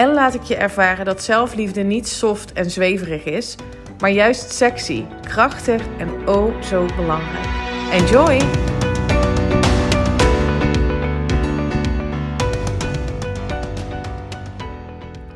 en laat ik je ervaren dat zelfliefde niet soft en zweverig is, maar juist sexy, krachtig en oh zo belangrijk. Enjoy!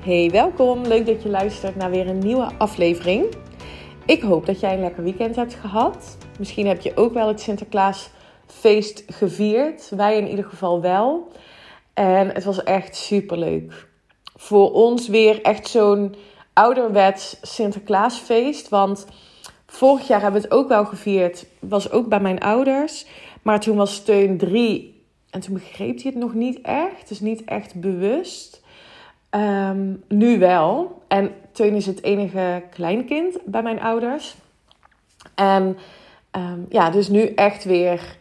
Hey, welkom. Leuk dat je luistert naar weer een nieuwe aflevering. Ik hoop dat jij een lekker weekend hebt gehad. Misschien heb je ook wel het Sinterklaasfeest gevierd. Wij in ieder geval wel. En het was echt super leuk voor ons weer echt zo'n ouderwets Sinterklaasfeest. Want vorig jaar hebben we het ook wel gevierd. Was ook bij mijn ouders. Maar toen was Steun 3. En toen begreep hij het nog niet echt. Dus niet echt bewust. Ehm, nu wel. En Teun is het enige kleinkind bij mijn ouders. En um, ja, dus nu echt weer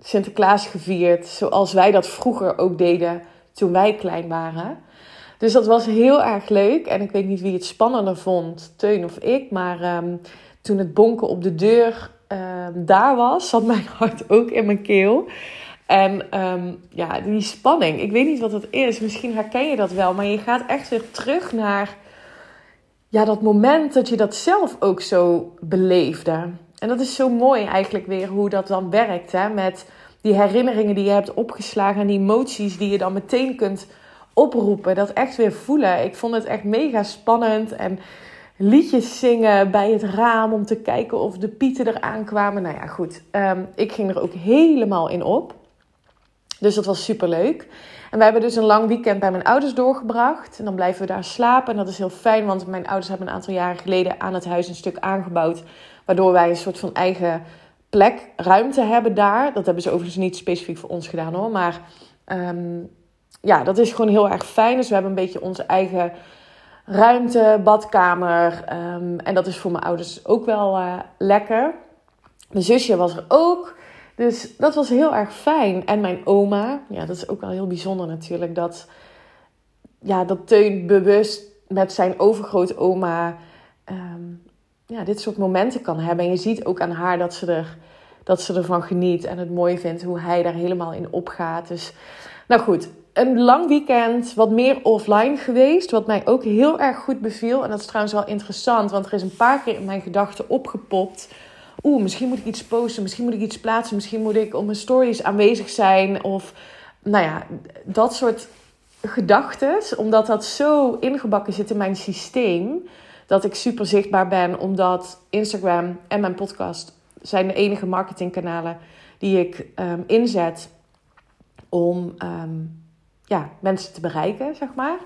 Sinterklaas gevierd. Zoals wij dat vroeger ook deden toen wij klein waren. Dus dat was heel erg leuk. En ik weet niet wie het spannender vond, Teun of ik. Maar ehm, toen het bonken op de deur ehm, daar was, zat mijn hart ook in mijn keel. En ehm, ja, die spanning. Ik weet niet wat het is. Misschien herken je dat wel. Maar je gaat echt weer terug naar ja, dat moment dat je dat zelf ook zo beleefde. En dat is zo mooi eigenlijk weer hoe dat dan werkt. Hè? Met die herinneringen die je hebt opgeslagen en die emoties die je dan meteen kunt oproepen. Dat echt weer voelen. Ik vond het echt mega spannend. En liedjes zingen bij het raam om te kijken of de pieten eraan kwamen. Nou ja, goed. Ehm, ik ging er ook helemaal in op. Dus dat was super leuk. En we hebben dus een lang weekend bij mijn ouders doorgebracht. En dan blijven we daar slapen. En dat is heel fijn, want mijn ouders hebben een aantal jaren geleden aan het huis een stuk aangebouwd. Waardoor wij een soort van eigen plek, ruimte hebben daar. Dat hebben ze overigens niet specifiek voor ons gedaan hoor. Maar ehm, ja, dat is gewoon heel erg fijn. Dus we hebben een beetje onze eigen ruimte, badkamer. Ehm, en dat is voor mijn ouders ook wel uh, lekker. Mijn zusje was er ook. Dus dat was heel erg fijn. En mijn oma, ja, dat is ook wel heel bijzonder natuurlijk. Dat, ja, dat Teun bewust met zijn overgrootoma um, ja, dit soort momenten kan hebben. En je ziet ook aan haar dat ze, er, dat ze ervan geniet en het mooi vindt hoe hij daar helemaal in opgaat. Dus, nou goed, een lang weekend, wat meer offline geweest. Wat mij ook heel erg goed beviel. En dat is trouwens wel interessant, want er is een paar keer in mijn gedachten opgepopt. Oeh, misschien moet ik iets posten, misschien moet ik iets plaatsen, misschien moet ik op mijn stories aanwezig zijn. Of nou ja, dat soort gedachten. Omdat dat zo ingebakken zit in mijn systeem. Dat ik super zichtbaar ben, omdat Instagram en mijn podcast zijn de enige marketingkanalen die ik um, inzet om. Um, ja, mensen te bereiken, zeg maar.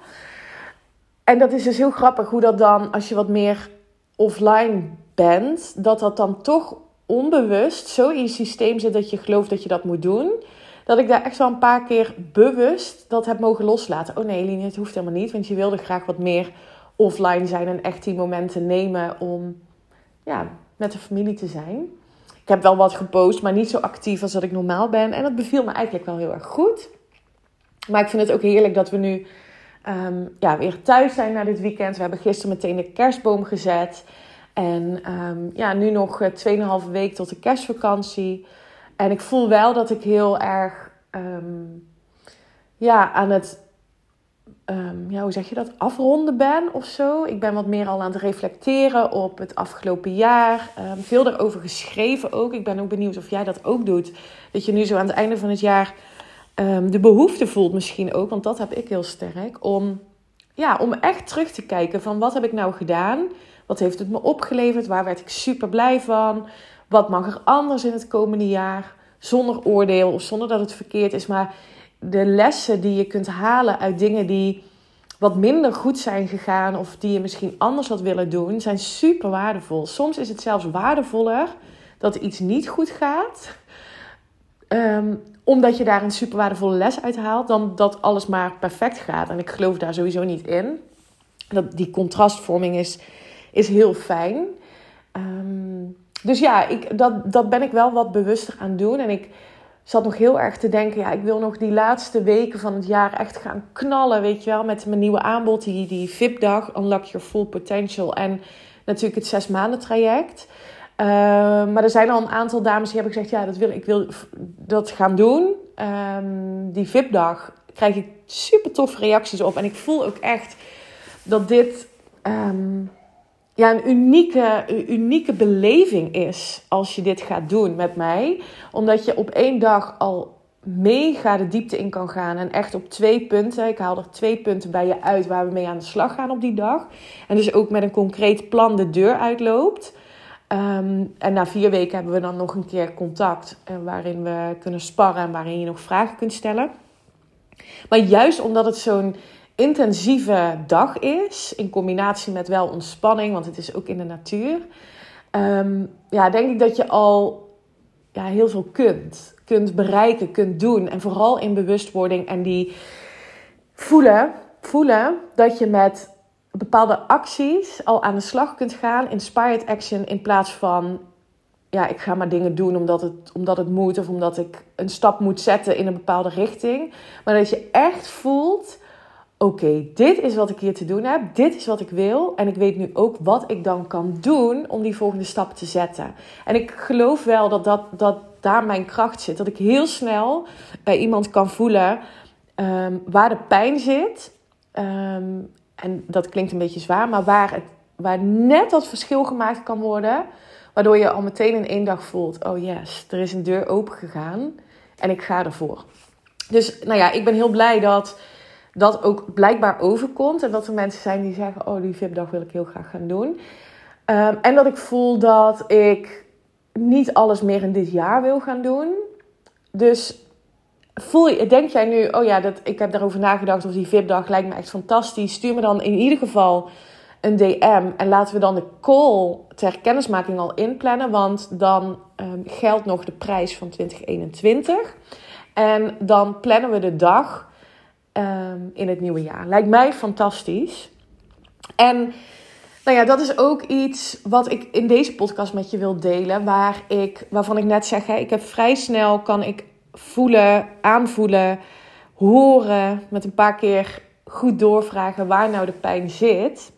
En dat is dus heel grappig hoe dat dan, als je wat meer offline bent, dat dat dan toch onbewust zo in je systeem zit dat je gelooft dat je dat moet doen. Dat ik daar echt wel een paar keer bewust dat heb mogen loslaten. Oh nee, Eline, het hoeft helemaal niet, want je wilde graag wat meer offline zijn en echt die momenten nemen om ja, met de familie te zijn. Ik heb wel wat gepost, maar niet zo actief als dat ik normaal ben. En dat beviel me eigenlijk wel heel erg goed. Maar ik vind het ook heerlijk dat we nu um, ja, weer thuis zijn na dit weekend. We hebben gisteren meteen de kerstboom gezet. En um, ja, nu nog 2,5 eh, week tot de kerstvakantie. En ik voel wel dat ik heel erg um, ja, aan het, ja, hoe zeg je dat, afronden ben of zo. Ik ben wat meer al aan het reflecteren op het afgelopen jaar. veel erover geschreven ook. Ik ben ook benieuwd of jij dat ook doet. Dat je nu zo aan het einde van het jaar um, de behoefte voelt misschien ook, want dat heb ik heel sterk, om, ja, om echt terug te kijken van wat heb ik nou gedaan? Wat heeft het me opgeleverd? Waar werd ik super blij van? Wat mag er anders in het komende jaar? Zonder oordeel of zonder dat het verkeerd is, maar de lessen die je kunt halen uit dingen die wat minder goed zijn gegaan of die je misschien anders had willen doen, zijn super waardevol. Soms is het zelfs waardevoller dat iets niet goed gaat, Ehm, omdat je daar een super waardevolle les uit haalt, dan dat alles maar perfect gaat. En ik geloof daar sowieso niet in. Dat die contrastvorming is is heel fijn. Ehm, dus ja, ik, dat, dat ben ik wel wat bewuster aan doen. En ik zat nog heel erg te denken, ja, ik wil nog die laatste weken van het jaar echt gaan knallen, weet je wel, met mijn nieuwe aanbod, die, die VIP-dag, Unlock Your Full Potential en natuurlijk het zes maanden traject. Uh, maar er zijn al een aantal dames die hebben gezegd, ja, dat wil, ik wil dat gaan doen. Um, die VIP-dag krijg ik super toffe reacties op. En ik voel ook echt dat dit um, ja, een unieke, unieke beleving is als je dit gaat doen met mij. Omdat je op één dag al mega de diepte in kan gaan. En echt op twee punten. Ik haal er twee punten bij je uit waar we mee aan de slag gaan op die dag. En dus ook met een concreet plan de deur uitloopt. Um, en na vier weken hebben we dan nog een keer contact. Uh, waarin we kunnen sparren en waarin je nog vragen kunt stellen. Maar juist omdat het zo'n intensieve dag is, in combinatie met wel ontspanning, want het is ook in de natuur, um, ja, denk ik dat je al ja, heel veel kunt. Kunt bereiken, kunt doen. En vooral in bewustwording en die voelen, voelen dat je met bepaalde acties al aan de slag kunt gaan. Inspired action in plaats van ja, ik ga maar dingen doen omdat het, omdat het moet of omdat ik een stap moet zetten in een bepaalde richting. Maar dat je echt voelt oké, dit is wat ik hier te doen heb, dit is wat ik wil en ik weet nu ook wat ik dan kan doen om die volgende stap te zetten. En ik geloof wel dat, dat, dat daar mijn kracht zit, dat ik heel snel bij iemand kan voelen ehm, waar de pijn zit. Ehm, en dat klinkt een beetje zwaar, maar waar, het, waar net dat verschil gemaakt kan worden, waardoor je al meteen in één dag voelt: oh yes, er is een deur open gegaan en ik ga ervoor. Dus nou ja, ik ben heel blij dat dat ook blijkbaar overkomt. En dat er mensen zijn die zeggen: Oh, die VIP-dag wil ik heel graag gaan doen. Um, en dat ik voel dat ik niet alles meer in dit jaar wil gaan doen. Dus voel je, denk jij nu: Oh ja, dat, ik heb daarover nagedacht. Of die VIP-dag lijkt me echt fantastisch. Stuur me dan in ieder geval een DM. En laten we dan de call ter kennismaking al inplannen. Want dan um, geldt nog de prijs van 2021. En dan plannen we de dag um, in het nieuwe jaar. Lijkt mij fantastisch. En nou ja, dat is ook iets wat ik in deze podcast met je wil delen. Waar ik, waarvan ik net zeg, ik heb vrij snel kan ik voelen, aanvoelen, horen. Met een paar keer goed doorvragen waar nou de pijn zit.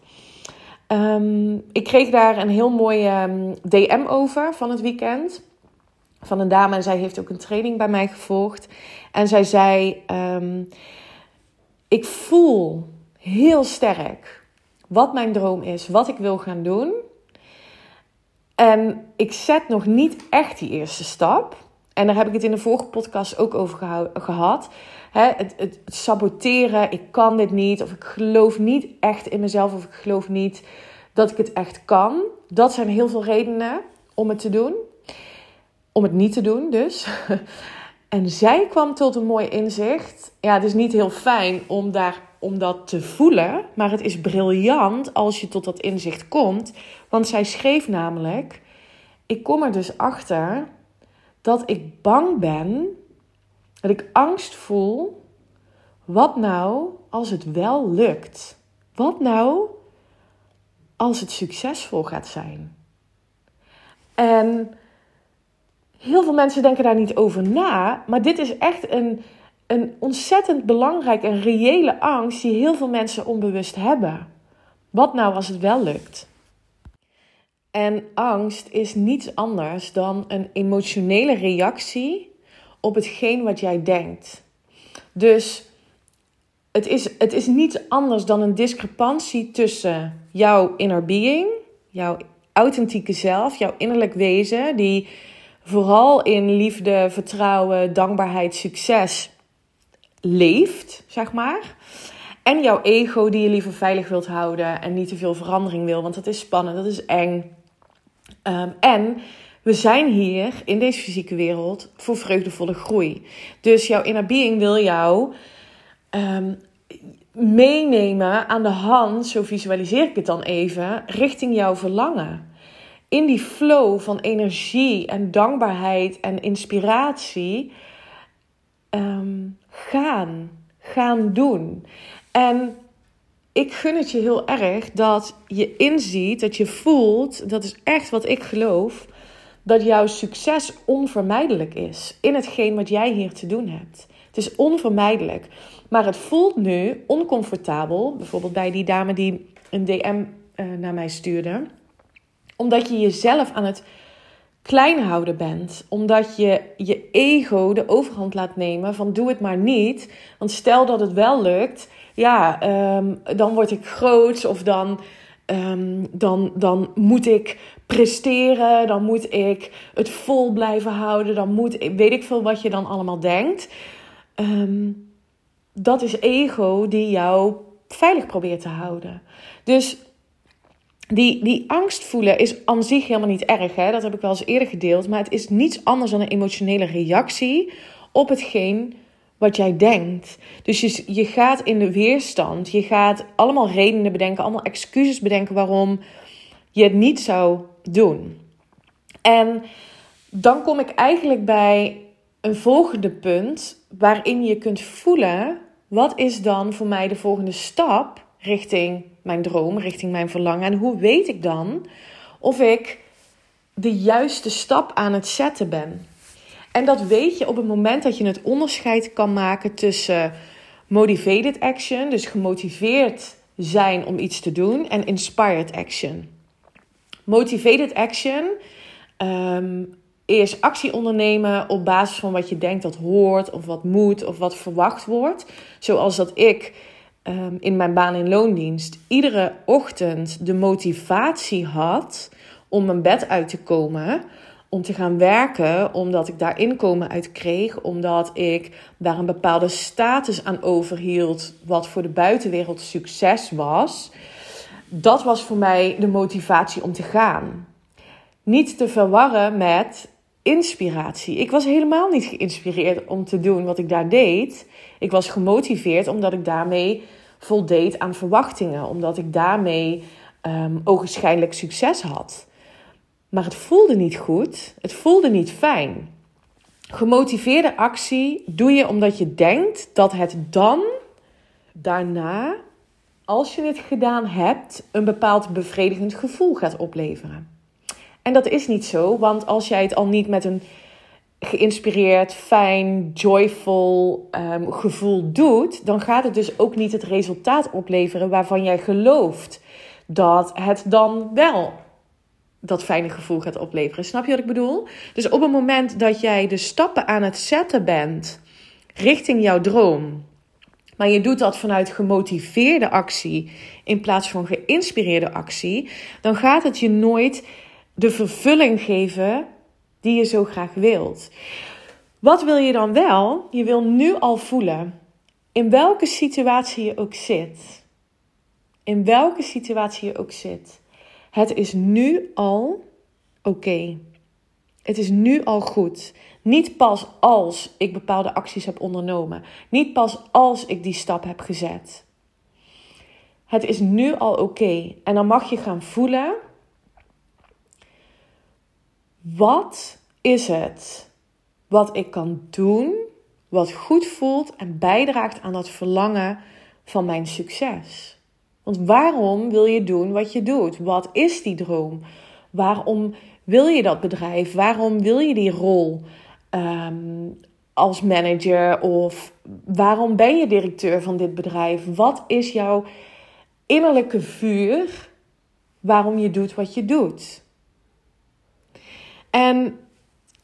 Um, ik kreeg daar een heel mooie DM ehm, over van het weekend. Van een dame en zij heeft ook een training bij mij gevolgd. En zij zei: um, ik voel heel sterk wat mijn droom is, wat ik wil gaan doen. En ik zet nog niet echt die eerste stap. En daar heb ik het in de vorige podcast ook over gehad. het, het, saboteren, ik kan dit niet. Of ik geloof niet echt in mezelf. Of ik geloof niet dat ik het echt kan. Dat zijn heel veel redenen om het te doen. Om het niet te doen dus. En zij kwam tot een mooi inzicht. Ja, het is niet heel fijn om, daar, om dat te voelen. Maar het is briljant als je tot dat inzicht komt. Want zij schreef namelijk: Ik kom er dus achter dat ik bang ben. Dat ik angst voel. Wat nou als het wel lukt? Wat nou als het succesvol gaat zijn? En heel veel mensen denken daar niet over na. Maar dit is echt een, een ontzettend belangrijke en reële angst die heel veel mensen onbewust hebben. Wat nou als het wel lukt? En angst is niets anders dan een emotionele reactie op hetgeen wat jij denkt. Dus het is, het is niets anders dan een discrepantie tussen jouw inner being, jouw authentieke zelf, jouw innerlijk wezen, die vooral in liefde, vertrouwen, dankbaarheid, succes leeft, zeg maar. En jouw ego die je liever veilig wilt houden en niet te veel verandering wil, want dat is spannend, dat is eng. Um, en we zijn hier in deze fysieke wereld voor vreugdevolle groei. Dus jouw inner being wil jou um, meenemen aan de hand, zo visualiseer ik het dan even, richting jouw verlangen in die flow van energie en dankbaarheid en inspiratie um, gaan. Gaan doen. En ik gun het je heel erg dat je inziet, dat je voelt, dat is echt wat ik geloof, dat jouw succes onvermijdelijk is in hetgeen wat jij hier te doen hebt. Het is onvermijdelijk. Maar het voelt nu oncomfortabel, bijvoorbeeld bij die dame die een DM uh, naar mij stuurde, omdat je jezelf aan het klein houden bent. Omdat je je ego de overhand laat nemen van doe het maar niet. Want stel dat het wel lukt, ja, um, dan word ik groot of dan, um, dan, dan moet ik presteren. Dan moet ik het vol blijven houden. Dan moet weet ik veel wat je dan allemaal denkt. Um, dat is ego die jou veilig probeert te houden. Dus die, die angst voelen is aan zich helemaal niet erg. Hè? Dat heb ik wel eens eerder gedeeld. Maar het is niets anders dan een emotionele reactie op hetgeen wat jij denkt. Dus je, je gaat in de weerstand. Je gaat allemaal redenen bedenken, allemaal excuses bedenken waarom je het niet zou doen. En dan kom ik eigenlijk bij een volgende punt waarin je kunt voelen: wat is dan voor mij de volgende stap richting mijn droom, richting mijn verlangen? En hoe weet ik dan of ik de juiste stap aan het zetten ben? En dat weet je op het moment dat je het onderscheid kan maken tussen motivated action, dus gemotiveerd zijn om iets te doen, en inspired action. Motivated action um, is actie ondernemen op basis van wat je denkt dat hoort, of wat moet, of wat verwacht wordt. Zoals dat ik um, in mijn baan in loondienst iedere ochtend de motivatie had om mijn bed uit te komen, om te gaan werken, omdat ik daar inkomen uit kreeg, omdat ik daar een bepaalde status aan overhield, wat voor de buitenwereld succes was. Dat was voor mij de motivatie om te gaan. Niet te verwarren met inspiratie. Ik was helemaal niet geïnspireerd om te doen wat ik daar deed. Ik was gemotiveerd omdat ik daarmee voldeed aan verwachtingen, omdat ik daarmee um, ogenschijnlijk succes had. Maar het voelde niet goed, het voelde niet fijn. Gemotiveerde actie doe je omdat je denkt dat het dan, daarna, als je het gedaan hebt, een bepaald bevredigend gevoel gaat opleveren. En dat is niet zo, want als jij het al niet met een geïnspireerd, fijn, joyful um, gevoel doet, dan gaat het dus ook niet het resultaat opleveren waarvan jij gelooft dat het dan wel dat fijne gevoel gaat opleveren. Snap je wat ik bedoel? Dus op het moment dat jij de stappen aan het zetten bent richting jouw droom, maar je doet dat vanuit gemotiveerde actie in plaats van geïnspireerde actie, dan gaat het je nooit de vervulling geven die je zo graag wilt. Wat wil je dan wel? Je wil nu al voelen, in welke situatie je ook zit. In welke situatie je ook zit. Het is nu al oké. Het is nu al goed. Niet pas als ik bepaalde acties heb ondernomen. Niet pas als ik die stap heb gezet. Het is nu al oké. En dan mag je gaan voelen wat is het wat ik kan doen, wat goed voelt en bijdraagt aan dat verlangen van mijn succes? Want waarom wil je doen wat je doet? Wat is die droom? Waarom wil je dat bedrijf? Waarom wil je die rol ehm, als manager? Of waarom ben je directeur van dit bedrijf? Wat is jouw innerlijke vuur waarom je doet wat je doet? En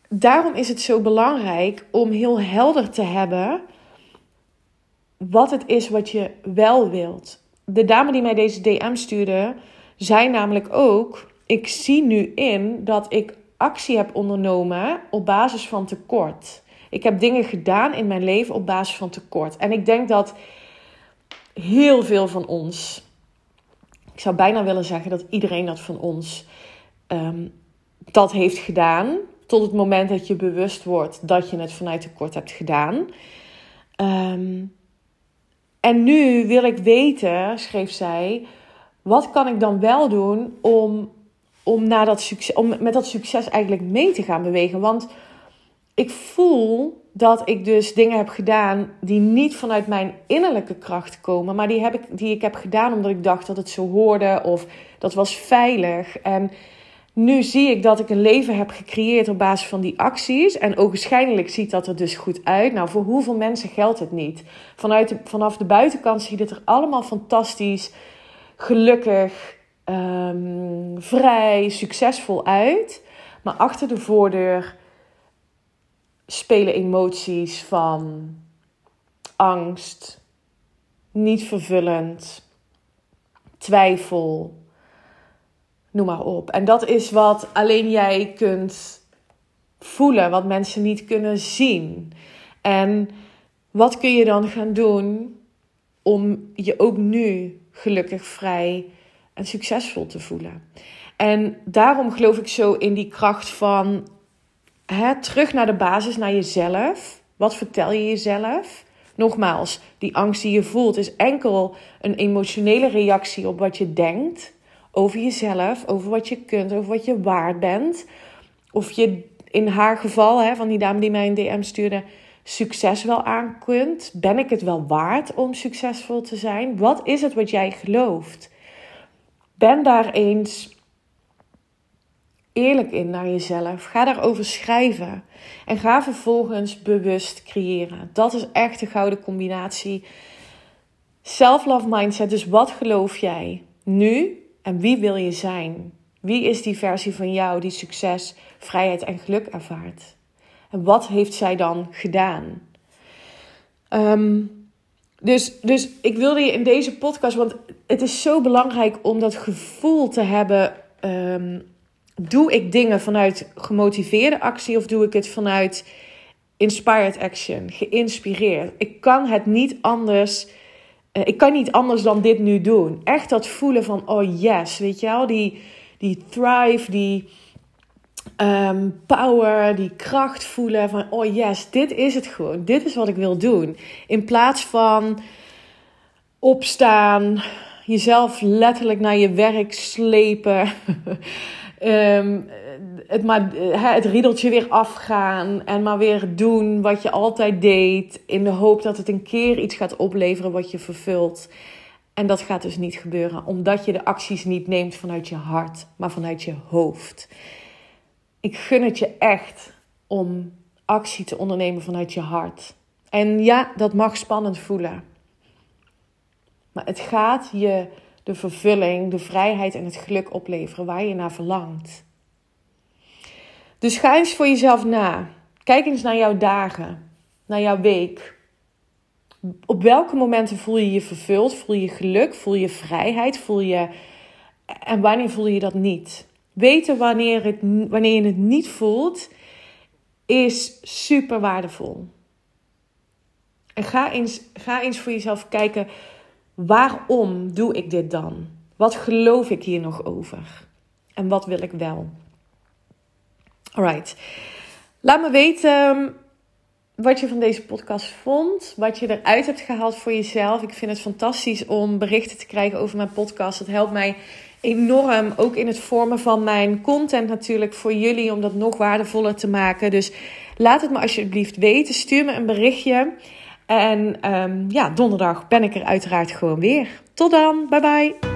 daarom is het zo belangrijk om heel helder te hebben wat het is wat je wel wilt. De dame die mij deze DM stuurde, zei namelijk ook: Ik zie nu in dat ik actie heb ondernomen op basis van tekort. Ik heb dingen gedaan in mijn leven op basis van tekort. En ik denk dat heel veel van ons, ik zou bijna willen zeggen dat iedereen dat van ons um, dat heeft gedaan. Tot het moment dat je bewust wordt dat je het vanuit tekort hebt gedaan. Ehm, en nu wil ik weten, schreef zij, wat kan ik dan wel doen om, om, naar dat succes, om met dat succes eigenlijk mee te gaan bewegen? Want ik voel dat ik dus dingen heb gedaan die niet vanuit mijn innerlijke kracht komen, maar die, heb ik, die ik heb gedaan omdat ik dacht dat het zo hoorde of dat was veilig. En nu zie ik dat ik een leven heb gecreëerd op basis van die acties. En ogenschijnlijk ziet dat er dus goed uit. Nou, voor hoeveel mensen geldt het niet? Vanuit vanaf de buitenkant ziet het er allemaal fantastisch, gelukkig, um, vrij, succesvol uit. Maar achter de voordeur spelen emoties van angst, niet vervullend, twijfel, noem maar op. En dat is wat alleen jij kunt voelen, wat mensen niet kunnen zien. En wat kun je dan gaan doen om je ook nu gelukkig, vrij en succesvol te voelen? En daarom geloof ik zo in die kracht van hè, terug naar de basis, naar jezelf. Wat vertel je jezelf? Nogmaals, die angst die je voelt is enkel een emotionele reactie op wat je denkt over jezelf, over wat je kunt, over wat je waard bent. Of je in haar geval, hè, van die dame die mij een DM stuurde, succes wel aan kunt. Ben ik het wel waard om succesvol te zijn? Wat is het wat jij gelooft? Ben daar eens eerlijk in naar jezelf. Ga daarover schrijven. En ga vervolgens bewust creëren. Dat is echt de gouden combinatie. Self-love mindset. Dus wat geloof jij nu en wie wil je zijn? Wie is die versie van jou die succes, vrijheid en geluk ervaart? En wat heeft zij dan gedaan? Ehm, dus, dus ik wilde je in deze podcast, want het is zo belangrijk om dat gevoel te hebben. Ehm, doe ik dingen vanuit gemotiveerde actie of doe ik het vanuit inspired action, geïnspireerd? Ik kan het niet anders. Uh, ik kan niet anders dan dit nu doen. Echt dat voelen van, oh yes, weet je wel, die, die thrive, die um, power, die kracht voelen van, oh yes, dit is het gewoon. Dit is wat ik wil doen. In plaats van opstaan, jezelf letterlijk naar je werk slepen. um, het, maar, het riedeltje weer afgaan en maar weer doen wat je altijd deed. In de hoop dat het een keer iets gaat opleveren wat je vervult. En dat gaat dus niet gebeuren, omdat je de acties niet neemt vanuit je hart, maar vanuit je hoofd. Ik gun het je echt om actie te ondernemen vanuit je hart. En ja, dat mag spannend voelen. Maar het gaat je de vervulling, de vrijheid en het geluk opleveren waar je naar verlangt. Dus ga eens voor jezelf na. Kijk eens naar jouw dagen, naar jouw week. Op welke momenten voel je je vervuld? Voel je geluk? Voel je vrijheid? Voel je. En wanneer voel je dat niet? Weten wanneer, het, wanneer je het niet voelt, is super waardevol. En ga eens, ga eens voor jezelf kijken Waarom doe ik dit dan? Wat geloof ik hier nog over? En wat wil ik wel? Alright. Laat me weten wat je van deze podcast vond. Wat je eruit hebt gehaald voor jezelf. Ik vind het fantastisch om berichten te krijgen over mijn podcast. Dat helpt mij enorm. Ook in het vormen van mijn content natuurlijk voor jullie. Om dat nog waardevoller te maken. Dus laat het me alsjeblieft weten. Stuur me een berichtje. En um, ja, donderdag ben ik er uiteraard gewoon weer. Tot dan, bye bye.